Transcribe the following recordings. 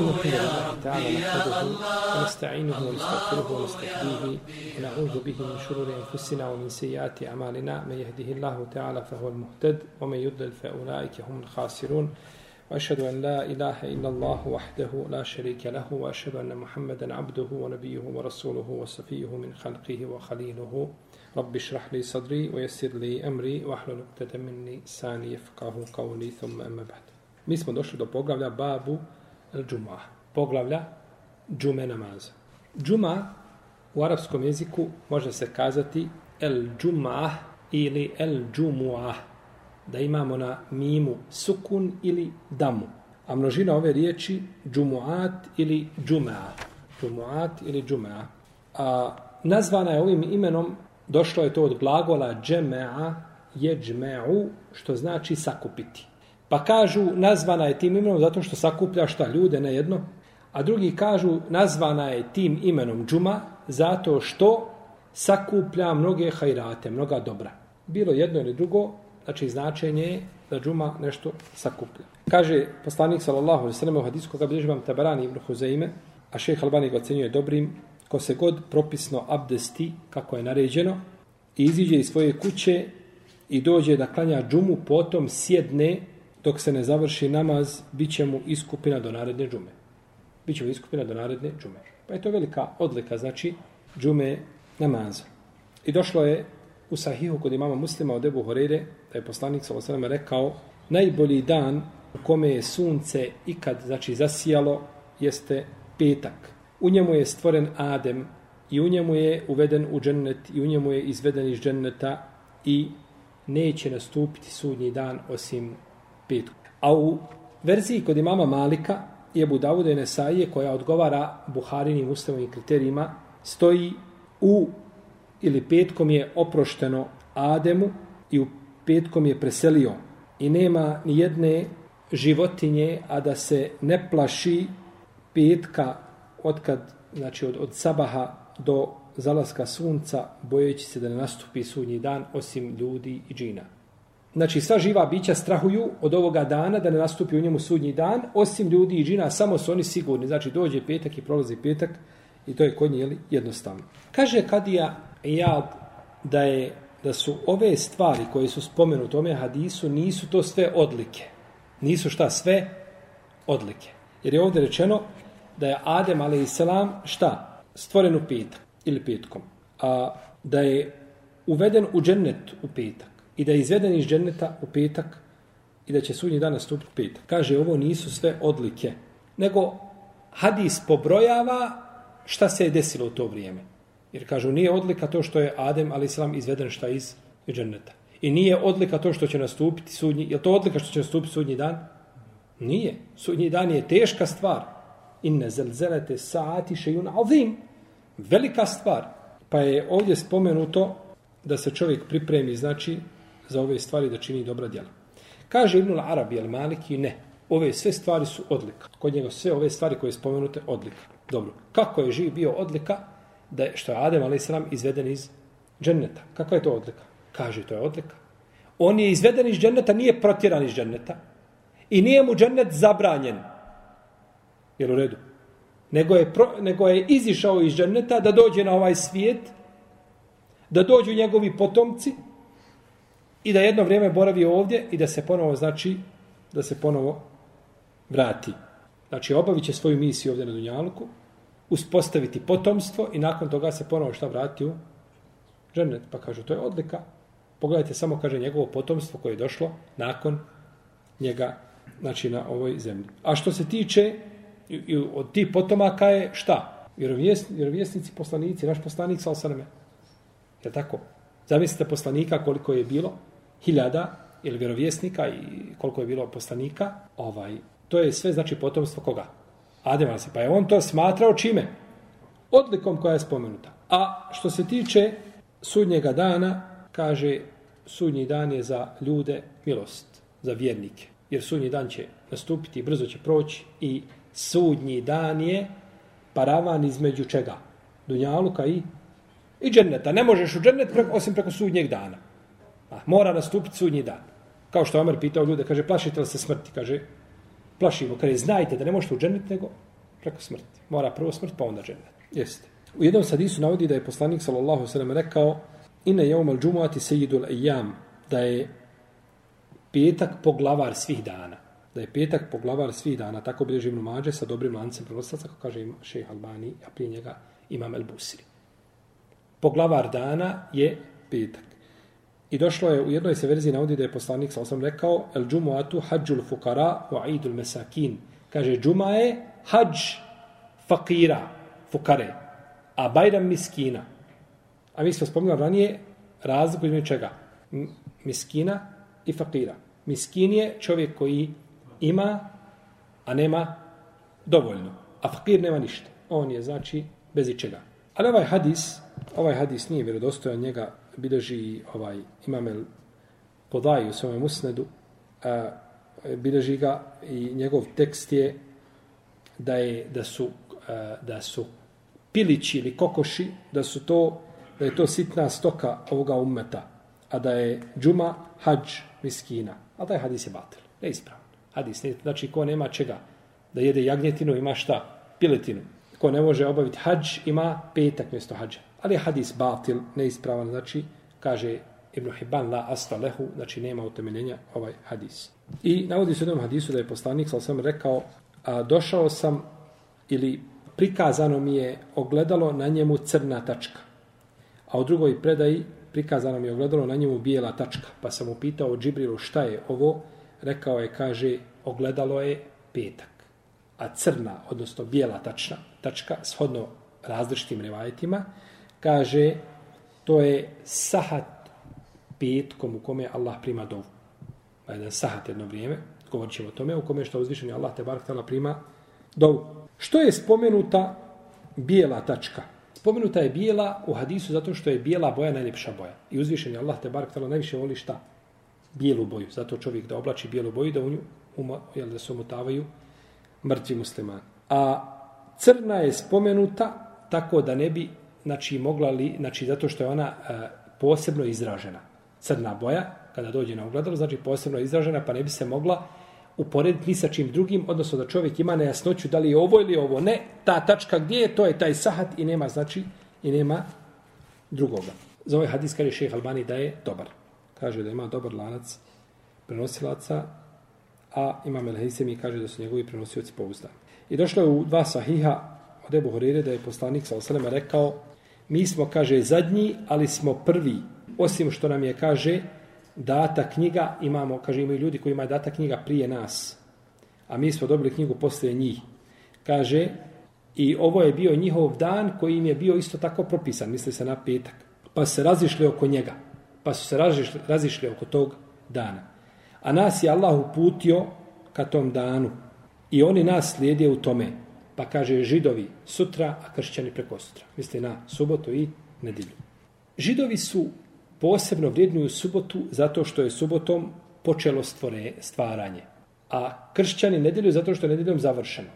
إن تعالى نحمده ونستعينه ونستغفره ونستهديه ونعوذ به من شرور أنفسنا ومن سيئات أعمالنا. من يهده الله تعالى فهو المهتد ومن يضلل فأولئك هم الخاسرون. وأشهد أن لا إله إلا الله وحده لا شريك له وأشهد أن محمدا عبده ونبيه ورسوله وصفيه من خلقه وخليله. رب اشرح لي صدري ويسر لي أمري واحلل عقدة من لساني يفقه قولي ثم أما بعد. Mi smo došli do poglavlja Babu džuma, poglavlja džume namaza. Džuma u arapskom jeziku može se kazati el džuma ili el džumua, da imamo na mimu sukun ili damu. A množina ove riječi džumuat ili džumea. Džumuat ili džumea. A nazvana je ovim imenom, došlo je to od glagola džemea, jeđmeu, što znači sakupiti. Pa kažu nazvana je tim imenom zato što sakuplja šta ljude na jedno, a drugi kažu nazvana je tim imenom džuma zato što sakuplja mnoge hajrate, mnoga dobra. Bilo jedno ili drugo, znači značenje je da džuma nešto sakuplja. Kaže poslanik sallallahu alejhi ve sellem u hadisu koga bilježi vam Tabarani ibn Huzeime, a šejh Albani ga ocenjuje dobrim, ko se god propisno abdesti kako je naređeno i iziđe iz svoje kuće i dođe da klanja džumu, potom sjedne dok se ne završi namaz, bit će mu iskupina do naredne džume. Biće mu iskupina do naredne džume. Pa je to velika odlika, znači, džume namaza. I došlo je u sahihu kod imama muslima od Ebu Horeire, da je poslanik s.a.v. rekao, najbolji dan u kome je sunce ikad, znači, zasijalo, jeste petak. U njemu je stvoren Adem i u njemu je uveden u džennet i u njemu je izveden iz dženneta i neće nastupiti sudnji dan osim pet. A u verziji kod imama Malika je Budavude i Nesaije koja odgovara Buharinim ustavnim kriterijima stoji u ili petkom je oprošteno Ademu i u petkom je preselio i nema ni jedne životinje a da se ne plaši petka odkad, znači od, od sabaha do zalaska sunca bojeći se da ne nastupi sudnji dan osim ljudi i džina. Znači, sva živa bića strahuju od ovoga dana da ne nastupi u njemu sudnji dan, osim ljudi i džina, samo su oni sigurni. Znači, dođe petak i prolazi petak i to je kod nje jednostavno. Kaže Kadija Iyad da, je, da su ove stvari koje su spomenute u tome hadisu, nisu to sve odlike. Nisu šta sve odlike. Jer je ovdje rečeno da je Adem a.s. šta? Stvoren u petak ili petkom. A da je uveden u džennet u petak i da je izveden iz dženeta u petak i da će sudnji dan nastupiti petak. Kaže, ovo nisu sve odlike, nego hadis pobrojava šta se je desilo u to vrijeme. Jer kažu, nije odlika to što je Adem, ali islam, izveden šta iz dženeta. I nije odlika to što će nastupiti sudnji, je to odlika što će nastupiti sudnji dan? Nije. Sudnji dan je teška stvar. Inne zelzelete saati šejun azim. Velika stvar. Pa je ovdje spomenuto da se čovjek pripremi, znači, za ove stvari da čini dobra djela. Kaže Ibnul Arabi al Maliki, ne. Ove sve stvari su odlika. Kod njega sve ove stvari koje je spomenute odlika. Dobro. Kako je živ bio odlika da je, što je Adem a.s. izveden iz dženneta? Kako je to odlika? Kaže, to je odlika. On je izveden iz dženneta, nije protjeran iz dženneta. I nije mu džennet zabranjen. Jel u redu? Nego je, pro, nego je izišao iz dženneta da dođe na ovaj svijet, da dođu njegovi potomci, i da jedno vrijeme boravi ovdje i da se ponovo znači da se ponovo vrati. Znači obavit će svoju misiju ovdje na Dunjaluku, uspostaviti potomstvo i nakon toga se ponovo šta vrati u džennet. Pa kažu, to je odlika. Pogledajte samo, kaže, njegovo potomstvo koje je došlo nakon njega, znači na ovoj zemlji. A što se tiče i od tih potomaka je šta? Vjerovjesnici, poslanici, naš poslanik sa osaname. Je tako? Zamislite poslanika koliko je bilo, hiljada ili vjerovjesnika i koliko je bilo poslanika, ovaj, to je sve znači potomstvo koga? Adema se. Pa je on to smatrao čime? Odlikom koja je spomenuta. A što se tiče sudnjega dana, kaže sudnji dan je za ljude milost, za vjernike. Jer sudnji dan će nastupiti, brzo će proći i sudnji dan je paravan između čega? Dunjaluka i i dženneta. Ne možeš u džennet preko, osim preko sudnjeg dana. A, mora nastupiti sudnji dan. Kao što Omer pitao ljude, kaže, plašite li se smrti? Kaže, plašimo. Kaže, znajte da ne možete u džennet, nego preko smrti. Mora prvo smrt, pa onda džennet. Jeste. U jednom hadisu navodi da je poslanik sallallahu sallam rekao Ina jevmal džumuati sejidul ejam da je petak poglavar svih dana. Da je petak poglavar svih dana. Tako bi Ibn Mađe sa dobrim lancem prenoslaca, kako kaže šejh Albani, a prije njega imam El Busiri. Poglavar dana je petak. I došlo je u jednoj se verziji navodi da je poslanik sa osam rekao El džumuatu hađul fukara wa aidul mesakin. Kaže, džuma je hađ fakira, fukare, a bajram miskina. A mi smo spomenuli ranije razliku između čega? Miskina i fakira. Miskin je čovjek koji ima, a nema dovoljno. A fakir nema ništa. On je, znači, bez ičega. Ali ovaj hadis, ovaj hadis nije vjerodostojan njega, bilježi ovaj imamel Kodaj u svome musnedu, a, e, bilježi ga i njegov tekst je da je da su a, da su pilići ili kokoši da su to da je to sitna stoka ovoga ummeta a da je džuma hađ miskina. A taj hadis je batil neispravan. Hadis ne znači ko nema čega da jede jagnjetinu ima šta? Piletinu. Ko ne može obaviti hađ ima petak mjesto hađa ali je hadis batil neispravan znači kaže Ibn Hibban la asta lehu, znači nema utemeljenja ovaj hadis. I navodi se u jednom hadisu da je poslanik, sal sam rekao, a došao sam ili prikazano mi je ogledalo na njemu crna tačka. A u drugoj predaji prikazano mi je ogledalo na njemu bijela tačka. Pa sam upitao Džibrilu šta je ovo, rekao je, kaže, ogledalo je petak. A crna, odnosno bijela tačna, tačka, shodno različitim revajetima, kaže, to je sahat petkom u kome Allah prima dovu. Pa jedan sahat jedno vrijeme, govorit ćemo o tome, u kome što uzvišeni Allah te bar prima dovu. Što je spomenuta bijela tačka? Spomenuta je bijela u hadisu zato što je bijela boja najljepša boja. I uzvišeni Allah te bar najviše voli šta? Bijelu boju. Zato čovjek da oblači bijelu boju da u nju uma, jel, da se omotavaju mrtvi muslimani. A crna je spomenuta tako da ne bi znači mogla li, znači zato što je ona e, posebno izražena. Crna boja, kada dođe na ogledalo, znači posebno izražena, pa ne bi se mogla uporediti ni sa čim drugim, odnosno da čovjek ima nejasnoću da li je ovo ili ovo. Ne, ta tačka gdje je, to je taj sahat i nema, znači, i nema drugoga. Za ovaj hadis kaže šeheh Albani da je dobar. Kaže da ima dobar lanac prenosilaca, a ima Melheisemi kaže da su njegovi prenosioci pouzdani. I došlo je u dva sahiha od Ebu Horire da je poslanik sa osaleme rekao mi smo, kaže, zadnji, ali smo prvi. Osim što nam je, kaže, data knjiga, imamo, kaže, imaju ljudi koji imaju data knjiga prije nas. A mi smo dobili knjigu poslije njih. Kaže, i ovo je bio njihov dan koji im je bio isto tako propisan, misli se na petak. Pa su se razišli oko njega. Pa su se razišli, razišli oko tog dana. A nas je Allah uputio ka tom danu. I oni nas slijede u tome. Pa kaže židovi sutra, a kršćani preko sutra. Misli na subotu i nedilju. Židovi su posebno vrijednuju subotu zato što je subotom počelo stvore, stvaranje. A kršćani nedjelju zato što je nedjeljom završeno.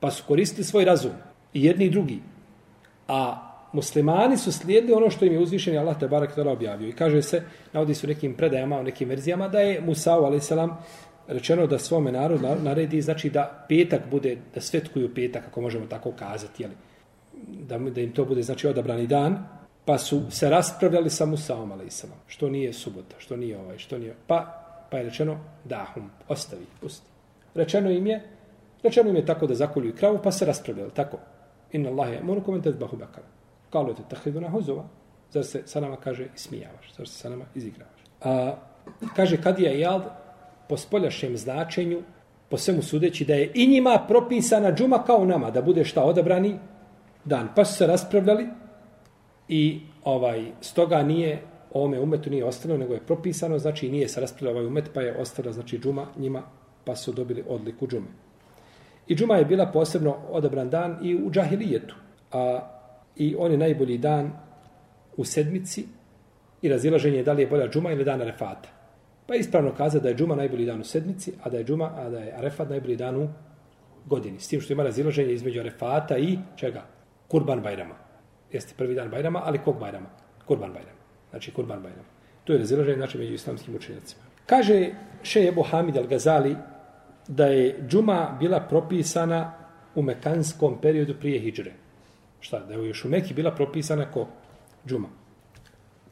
Pa su koristili svoj razum. I jedni i drugi. A muslimani su slijedili ono što im je uzvišen Allah te barak tada objavio. I kaže se, navodi su nekim predajama, u nekim verzijama, da je Musa, ali rečeno da svome narodu naredi, znači da petak bude, da svetkuju petak, ako možemo tako kazati, jeli, da, da im to bude znači odabrani dan, pa su se raspravljali sa Musaom, ali što nije subota, što nije ovaj, što nije, pa, pa je rečeno, da, hum, ostavi, pusti. Rečeno im je, rečeno im je tako da zakolju i kravu, pa se raspravljali, tako. Inna Allah je, moru komentet bahu bakara. Kalu te tahiduna huzova, zar se sa nama kaže ismijavaš, zar se sa nama izigravaš. A, kaže, kad je jald, po spoljašnjem značenju, po svemu sudeći da je i njima propisana džuma kao nama, da bude šta odabrani dan. Pa su se raspravljali i ovaj stoga nije ovome umetu nije ostalo, nego je propisano, znači nije se raspravljao ovaj umet, pa je ostalo znači džuma njima, pa su dobili odliku džume. I džuma je bila posebno odabran dan i u džahilijetu. A, I on je najbolji dan u sedmici i razilaženje je da li je bolja džuma ili dan refata. Pa je ispravno kaza da je džuma najbolji dan u sedmici, a da je džuma, a da je arefat najbolji dan u godini. S tim što ima razilaženje između arefata i čega? Kurban Bajrama. Jeste prvi dan Bajrama, ali kog Bajrama? Kurban Bajrama. Znači Kurban Bajrama. To je razilaženje znači među islamskim učenjacima. Kaže še Ebu Hamid al-Gazali da je džuma bila propisana u mekanskom periodu prije hijdžre. Šta, da je još u Meki bila propisana ko džuma.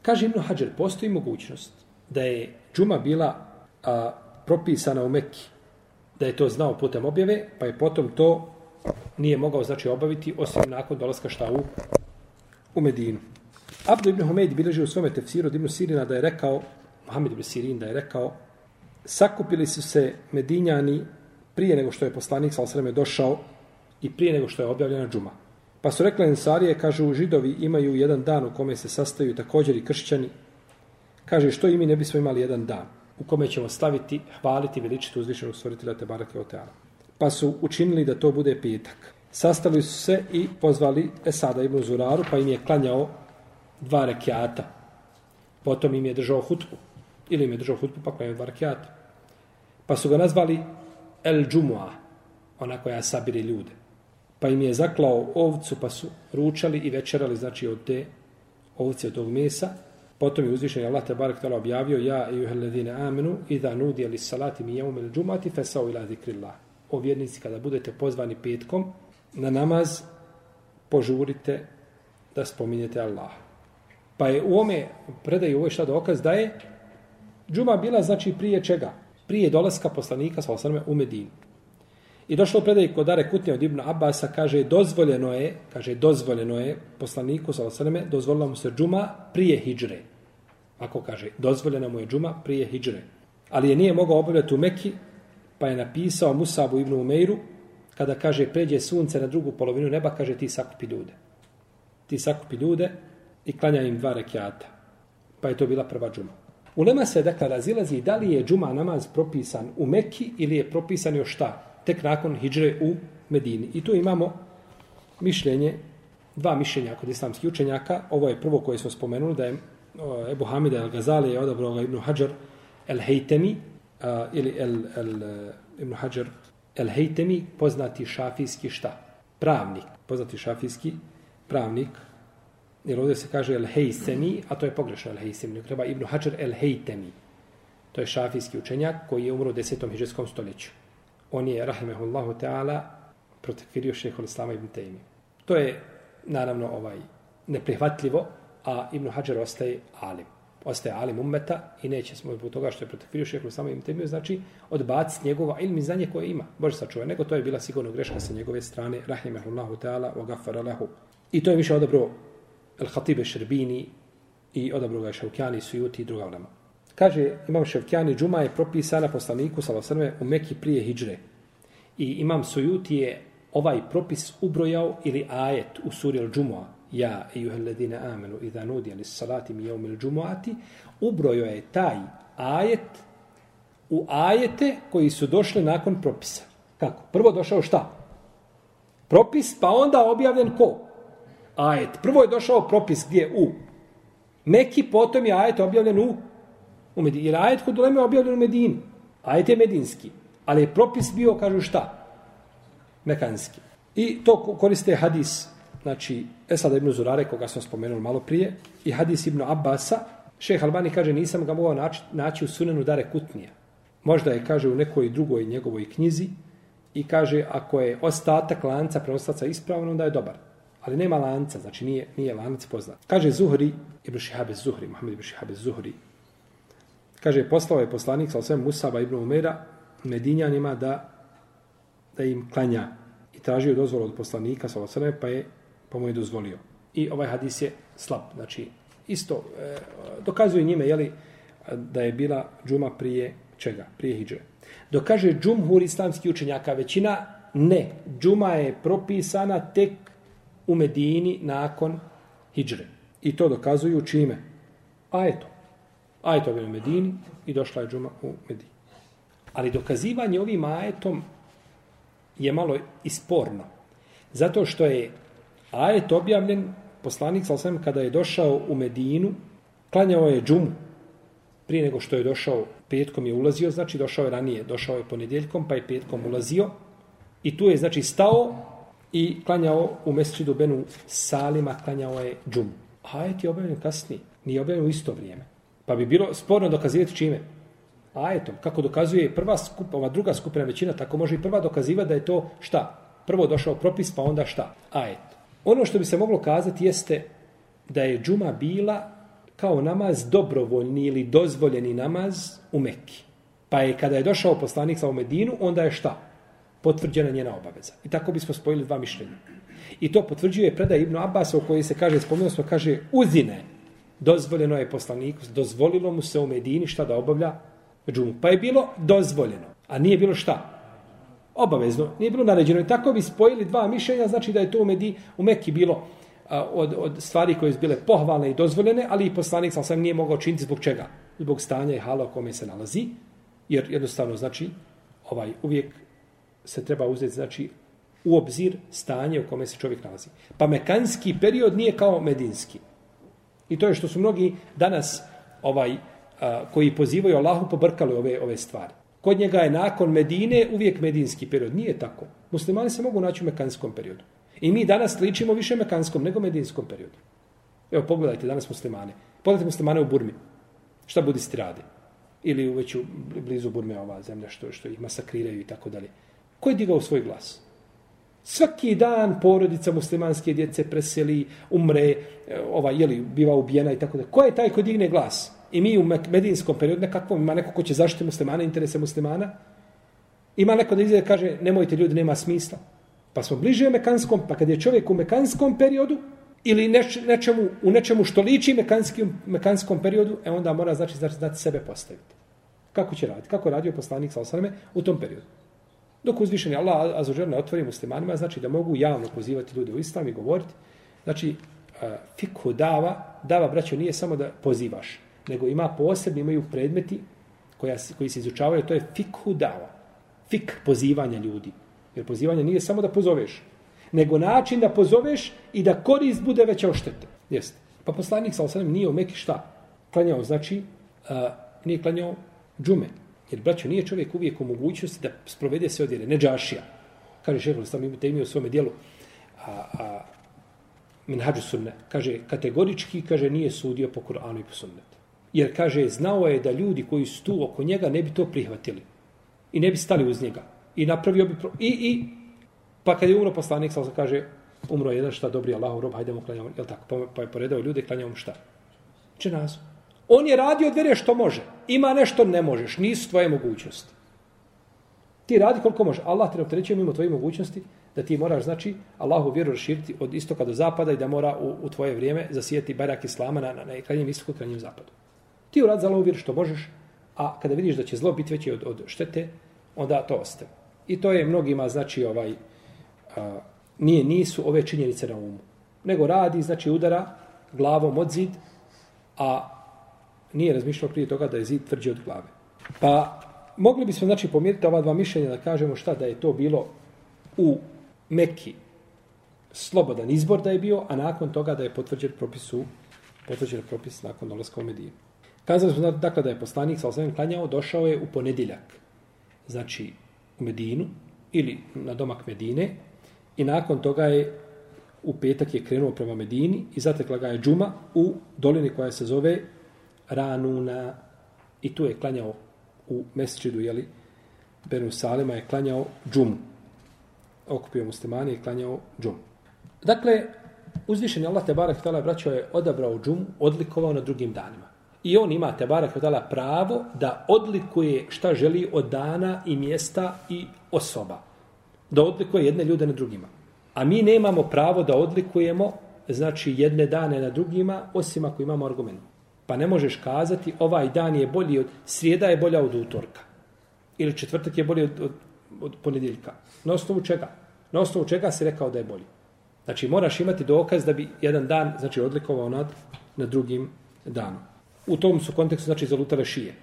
Kaže Ibn Hajar, postoji mogućnost da je džuma bila a, propisana u Mekki, da je to znao putem objave, pa je potom to nije mogao znači obaviti osim nakon dolaska šta u, u Medinu. Abdu ibn Humeid bileži u svome tefsiru od Ibn Sirina da je rekao, Mohamed ibn Sirin da je rekao, sakupili su se Medinjani prije nego što je poslanik sa došao i prije nego što je objavljena džuma. Pa su rekli Ensarije, kažu, židovi imaju jedan dan u kome se sastaju također i kršćani. Kaže, što i mi ne bismo imali jedan dan u kome ćemo staviti, hvaliti veličiti uzvišenog stvoritelja Tebarake Oteala. Pa su učinili da to bude petak. Sastali su se i pozvali Esada ibn Zuraru, pa im je klanjao dva rekiata. Potom im je držao hutbu. Ili im je držao hutbu, pa klanjao dva rekiata. Pa su ga nazvali El Džumua, ona koja sabiri ljude. Pa im je zaklao ovcu, pa su ručali i večerali, znači od te ovce, od tog mesa. Potom je uzvišen Allah te barek tala objavio ja i uheledine amenu i da nudi ali salati mi jevum il džumati fesao ila zikrillah. O vjernici, kada budete pozvani petkom na namaz, požurite da spominjete Allah. Pa je u ome predaju ovo šta dokaz da je džuma bila znači prije čega? prije dolaska poslanika sa osrme u Medinu. I došlo u predaj kod Dare Kutnje od Ibn Abasa, kaže, dozvoljeno je, kaže, dozvoljeno je poslaniku sa osrme, dozvolila mu se džuma prije hijdžre. Ako kaže, dozvoljena mu je džuma prije hijdžre. Ali je nije mogao obavljati u Meki, pa je napisao Musabu Ibn Umeiru, kada kaže, pređe sunce na drugu polovinu neba, kaže, ti sakupi ljude. Ti sakupi ljude i klanja im dva rekiata. Pa je to bila prva džuma. Ulema se dakle razilazi da li je džuma namaz propisan u Mekki ili je propisan još šta? Tek nakon hijdžre u Medini. I tu imamo mišljenje, dva mišljenja kod islamskih učenjaka. Ovo je prvo koje smo spomenuli da je Ebu Hamida el-Gazali je odabrao ga Ibn Hajar el-Hejtemi ili el, el, Ibn Hajar el-Hejtemi poznati šafijski šta? Pravnik. Poznati šafijski pravnik Jer ovdje se kaže el-hejsemi, a to je pogrešno el-hejsemi, treba Ibnu Hajar el-hejtemi. To je šafijski učenjak koji je umro u desetom hiđarskom stoljeću. On je, rahimehullahu ta'ala, protekvirio šeho Islama Ibn Tejmi. To je, naravno, ovaj neprihvatljivo, a Ibn Hajar ostaje alim. Ostaje alim ummeta i neće smo zbog toga što je protekvirio šeho Islama Ibn Tejmi, znači odbaciti njegova ilmi znanje koje ima. Bože sačuva, nego to je bila sigurno greška sa njegove strane, rahimehullahu ta'ala, wa gafara lahu. I to je više odobro El Hatibe Šerbini i odabro ga Ševkjani, Sujuti i druga ulema. Kaže, imam Ševkjani, džuma je propisana poslaniku Salasrme u Meki prije Hidžre. I imam Sujuti je ovaj propis ubrojao ili ajet u suri al džumua ja i amenu i da nudi ali salati mi jeumil džumuati ubrojao je taj ajet u ajete koji su došli nakon propisa. Kako? Prvo došao šta? Propis, pa onda objavljen ko? Ajet. Prvo je došao propis gdje u Meki, potom je ajet objavljen u, u Medini. Jer ajet kod Uleme je objavljen u Medini. Ajet je medinski. Ali je propis bio, kažu šta? Mekanski. I to koriste hadis, znači Esad ibn Zurare, koga sam spomenuo malo prije, i hadis ibn Abbasa. Šeh Albani kaže, nisam ga mogao naći, naći u sunenu Dare Kutnija. Možda je, kaže, u nekoj drugoj njegovoj knjizi i kaže, ako je ostatak lanca prenostaca ispravno, onda je dobar ali nema lanca, znači nije, nije lanac poznat. Kaže Zuhri, Ibn Šihabe Zuhri, Muhammed Ibn Šihabe Zuhri, kaže, poslao je poslanik sa osvijem Musaba Ibn Umera Medinjanima da, da im klanja i tražio dozvolu od poslanika sa osvijem, pa je pa mu je dozvolio. I ovaj hadis je slab, znači isto e, dokazuje njime jeli, da je bila džuma prije čega? Prije hijdže. Dokaže džumhur islamski učenjaka većina, ne, džuma je propisana tek u Medini nakon Hidžre. I to dokazuju čime? Ajeto. Ajeto je u Medini i došla je džuma u Medini. Ali dokazivanje ovim ajetom je malo isporno. Zato što je ajet objavljen, poslanik sa osvijem, kada je došao u Medinu, klanjao je džumu. Prije nego što je došao, petkom je ulazio, znači došao je ranije, došao je ponedjeljkom, pa je petkom ulazio. I tu je, znači, stao i klanjao u mesčidu Benu Salima, klanjao je džum. Ajet je objavljen kasnije, nije objavljen u isto vrijeme. Pa bi bilo sporno dokazivati čime? Ajetom. Kako dokazuje prva skupina, ova druga skupina većina, tako može i prva dokazivati da je to šta? Prvo došao propis, pa onda šta? Ajet. Ono što bi se moglo kazati jeste da je džuma bila kao namaz dobrovoljni ili dozvoljeni namaz u Mekki. Pa je kada je došao poslanik sa u Medinu, onda je šta? Potvrđena njena obaveza. I tako bismo spojili dva mišljenja. I to potvrđuje predaj Ibnu Abasa u kojoj se kaže, spomenuo smo, kaže, uzine. Dozvoljeno je poslaniku, dozvolilo mu se u Medini šta da obavlja džumu. Pa je bilo dozvoljeno, a nije bilo šta? Obavezno, nije bilo naređeno. I tako bi spojili dva mišljenja, znači da je to u, Medi, u Mekki bilo a, od, od stvari koje su bile pohvalne i dozvoljene, ali i poslanik sam sam nije mogao činiti zbog čega? Zbog stanja i hala u kome se nalazi, jer jednostavno, znači, ovaj uvijek se treba uzeti, znači, u obzir stanje u kome se čovjek nalazi. Pa mekanski period nije kao medinski. I to je što su mnogi danas ovaj a, koji pozivaju Allahu pobrkali ove ove stvari. Kod njega je nakon Medine uvijek medinski period. Nije tako. Muslimani se mogu naći u mekanskom periodu. I mi danas ličimo više mekanskom nego medinskom periodu. Evo, pogledajte danas muslimane. Pogledajte muslimane u Burmi. Šta budisti rade? Ili u veću blizu Burme ova zemlja što, što ih masakriraju i tako dalje. Ko je digao svoj glas? Svaki dan porodica muslimanske djece preseli, umre, e, ova, jeli, biva ubijena i tako da. Ko je taj ko digne glas? I mi u medinskom periodu nekakvom ima neko ko će zaštiti muslimana, interese muslimana. Ima neko da izgleda kaže, nemojte ljudi, nema smisla. Pa smo bliže u mekanskom, pa kad je čovjek u mekanskom periodu, ili neč, nečemu, u nečemu što liči mekanskim, mekanskom periodu, e onda mora znači, znači, znači sebe postaviti. Kako će raditi? Kako radio poslanik sa osaname u tom periodu? Dok uzvišeni Allah azuđer ne otvori muslimanima, znači da mogu javno pozivati ljude u islam i govoriti. Znači, e, fikhu dava, dava, braćo, nije samo da pozivaš, nego ima posebni, imaju predmeti koja, koji se izučavaju, to je fikhu dava. Fik pozivanja ljudi. Jer pozivanje nije samo da pozoveš, nego način da pozoveš i da korist bude veća od štete. Jeste. Pa poslanik sa osanem nije u Meki šta? Klanjao, znači, uh, nije klanjao džume. Jer, braćo, nije čovjek uvijek u mogućnosti da sprovede sve odjere, ne džašija. Kaže šehol, sam imate imi u svome dijelu, a, a, Minhađu sunne, kaže, kategorički, kaže, nije sudio po Kur'anu i po sunnetu. Jer, kaže, znao je da ljudi koji su tu oko njega ne bi to prihvatili. I ne bi stali uz njega. I napravio bi... Pro... I, i, pa kad je umro poslanik, sam kaže, umro jedan šta dobri Allahu rob, hajdemo klanjamo, jel tako? Pa, pa je poredao ljude, klanjamo šta? Čenazu. On je radio od vjere što može. Ima nešto ne možeš, nisu tvoje mogućnosti. Ti radi koliko može. Allah te ne opterećuje mimo tvoje mogućnosti da ti moraš, znači, Allahu vjeru raširiti od istoka do zapada i da mora u, u tvoje vrijeme zasijeti barak Islama na, na, na krajnjem istoku i krajnjem zapadu. Ti urad za Allahu vjeru što možeš, a kada vidiš da će zlo biti veće od, od štete, onda to ostaje. I to je mnogima, znači, ovaj, a, nije, nisu ove činjenice na umu. Nego radi, znači, udara glavom od zid, a nije razmišljao prije toga da je zid tvrđi od glave. Pa mogli bismo znači pomiriti ova dva mišljenja da kažemo šta da je to bilo u Mekki slobodan izbor da je bio, a nakon toga da je potvrđen propis u potvrđen propis nakon dolaska u Medinu. Kazali smo dakle da je poslanik sa osvijem klanjao, došao je u ponedjeljak, znači u Medinu ili na domak Medine i nakon toga je u petak je krenuo prema Medini i zatekla ga je džuma u dolini koja se zove Ranuna i tu je klanjao u mesčidu, jeli, Benu Salima je klanjao džumu. Okupio muslimani i klanjao džumu. Dakle, uzvišen je Allah te barak braćo je odabrao džumu, odlikovao na drugim danima. I on ima te barak pravo da odlikuje šta želi od dana i mjesta i osoba. Da odlikuje jedne ljude na drugima. A mi nemamo pravo da odlikujemo znači jedne dane na drugima, osim ako imamo argument. Pa ne možeš kazati ovaj dan je bolji od srijeda je bolja od utorka. Ili četvrtak je bolji od, od, od ponedjeljka. Na osnovu čega? Na osnovu čega si rekao da je bolji? Znači moraš imati dokaz da bi jedan dan znači odlikovao nad, nad drugim danom. U tom su kontekstu znači zalutale šije.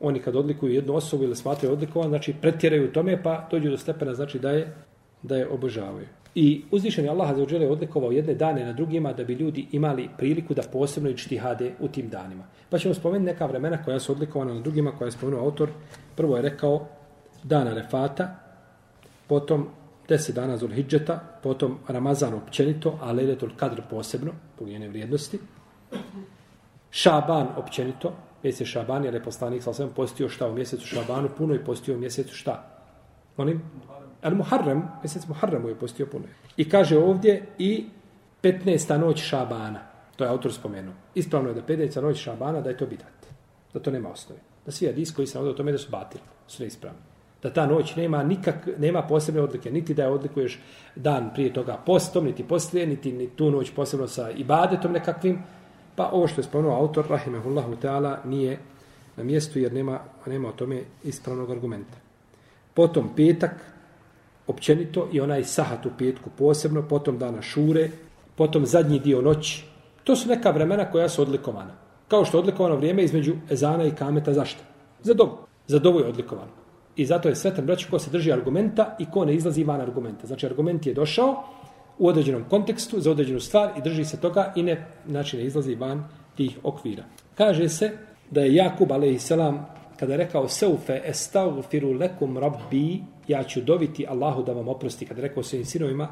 Oni kad odlikuju jednu osobu ili smatraju odlikovan, znači pretjeraju u tome pa dođu do stepena znači da je da je obožavaju. I uzvišeni Allah za je odlikovao jedne dane na drugima da bi ljudi imali priliku da posebno ičtihade u tim danima. Pa ćemo spomenuti neka vremena koja su odlikovana na drugima, koja je spomenuo autor. Prvo je rekao dana Refata, potom deset dana Zulhidžeta, potom Ramazan općenito, a Lejletul Kadr posebno, po njene vrijednosti. Šaban općenito, mjesec Šaban, jer je poslanik sa osvijem postio šta u mjesecu Šabanu, puno i postio u mjesecu šta? Molim? Al Muharrem, mjesec Muharremu je postio puno. I kaže ovdje i 15. noć Šabana. To je autor spomenuo. Ispravno je da 15. noć Šabana da je to bidat. Da to nema osnovi. Da svi hadis koji se navode o tome da su batili. Su neispravni. Da ta noć nema nikak, nema posebne odlike. Niti da je odlikuješ dan prije toga postom, niti poslije, niti ni tu noć posebno sa ibadetom nekakvim. Pa ovo što je spomenuo autor, rahimahullahu ta'ala, nije na mjestu jer nema, nema o tome ispravnog argumenta. Potom petak, općenito, i onaj sahat u petku posebno, potom dana šure, potom zadnji dio noći. To su neka vremena koja su odlikovana. Kao što je odlikovano vrijeme između ezana i kameta, zašto? Za dobu. Za dobu je odlikovano. I zato je svetan braću ko se drži argumenta i ko ne izlazi van argumenta. Znači argument je došao u određenom kontekstu za određenu stvar i drži se toga i ne, znači ne izlazi van tih okvira. Kaže se da je Jakub a.s kada je rekao seufe estagfiru lekum rabbi ja ću dobiti Allahu da vam oprosti kada je rekao svojim sinovima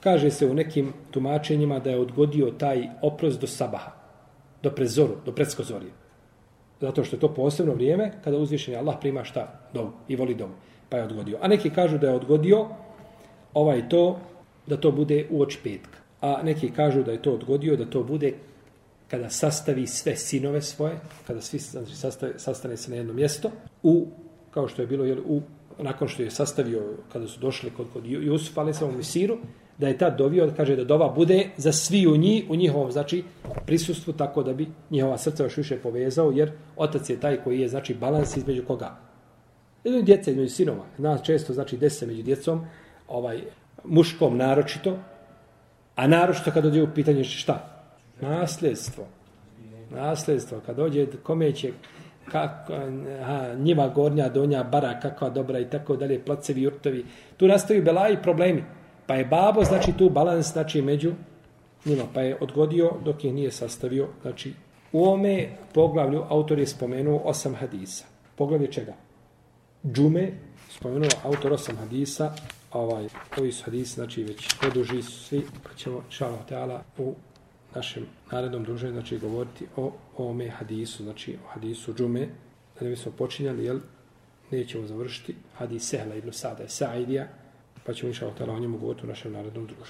kaže se u nekim tumačenjima da je odgodio taj oprost do sabaha do prezoru, do predskozorije zato što je to posebno vrijeme kada uzvišeni Allah prima šta? Dom i voli dom. Pa je odgodio. A neki kažu da je odgodio ovaj to, da to bude u oč petka. A neki kažu da je to odgodio, da to bude kada sastavi sve sinove svoje, kada svi znači, sastave, sastane se na jedno mjesto, u, kao što je bilo, jel, u, nakon što je sastavio, kada su došli kod, kod Jusuf, ali sam u Misiru, da je tad dovio, kaže da dova bude za svi u njih, u njihovom, znači, prisustvu, tako da bi njihova srca još više povezao, jer otac je taj koji je, znači, balans između koga? Između djece, između sinova. Nas često, znači, desi među djecom, ovaj, muškom naročito, a naročito kada dođe u pitanje šta? Nasljedstvo. Nasljedstvo. Kad dođe, kome će, kako, aha, njiva gornja, donja, bara, kakva dobra i tako dalje, placevi, jurtovi. Tu nastaju belaji problemi. Pa je babo, znači tu balans, znači među njima, pa je odgodio dok je nije sastavio, znači u ome poglavlju autor je spomenuo osam hadisa. Poglavlje čega? Džume, spomenuo autor osam hadisa, ovaj, ovi su hadisi, znači već poduži su svi, pa ćemo, šalama teala, u našem narednom druženju, znači govoriti o ome hadisu, znači o hadisu džume, da ne bismo počinjali, jel, nećemo završiti hadis Sehla ibn Sada i Sa'idija, pa ćemo inša o njemu govoriti u našem narednom druženju.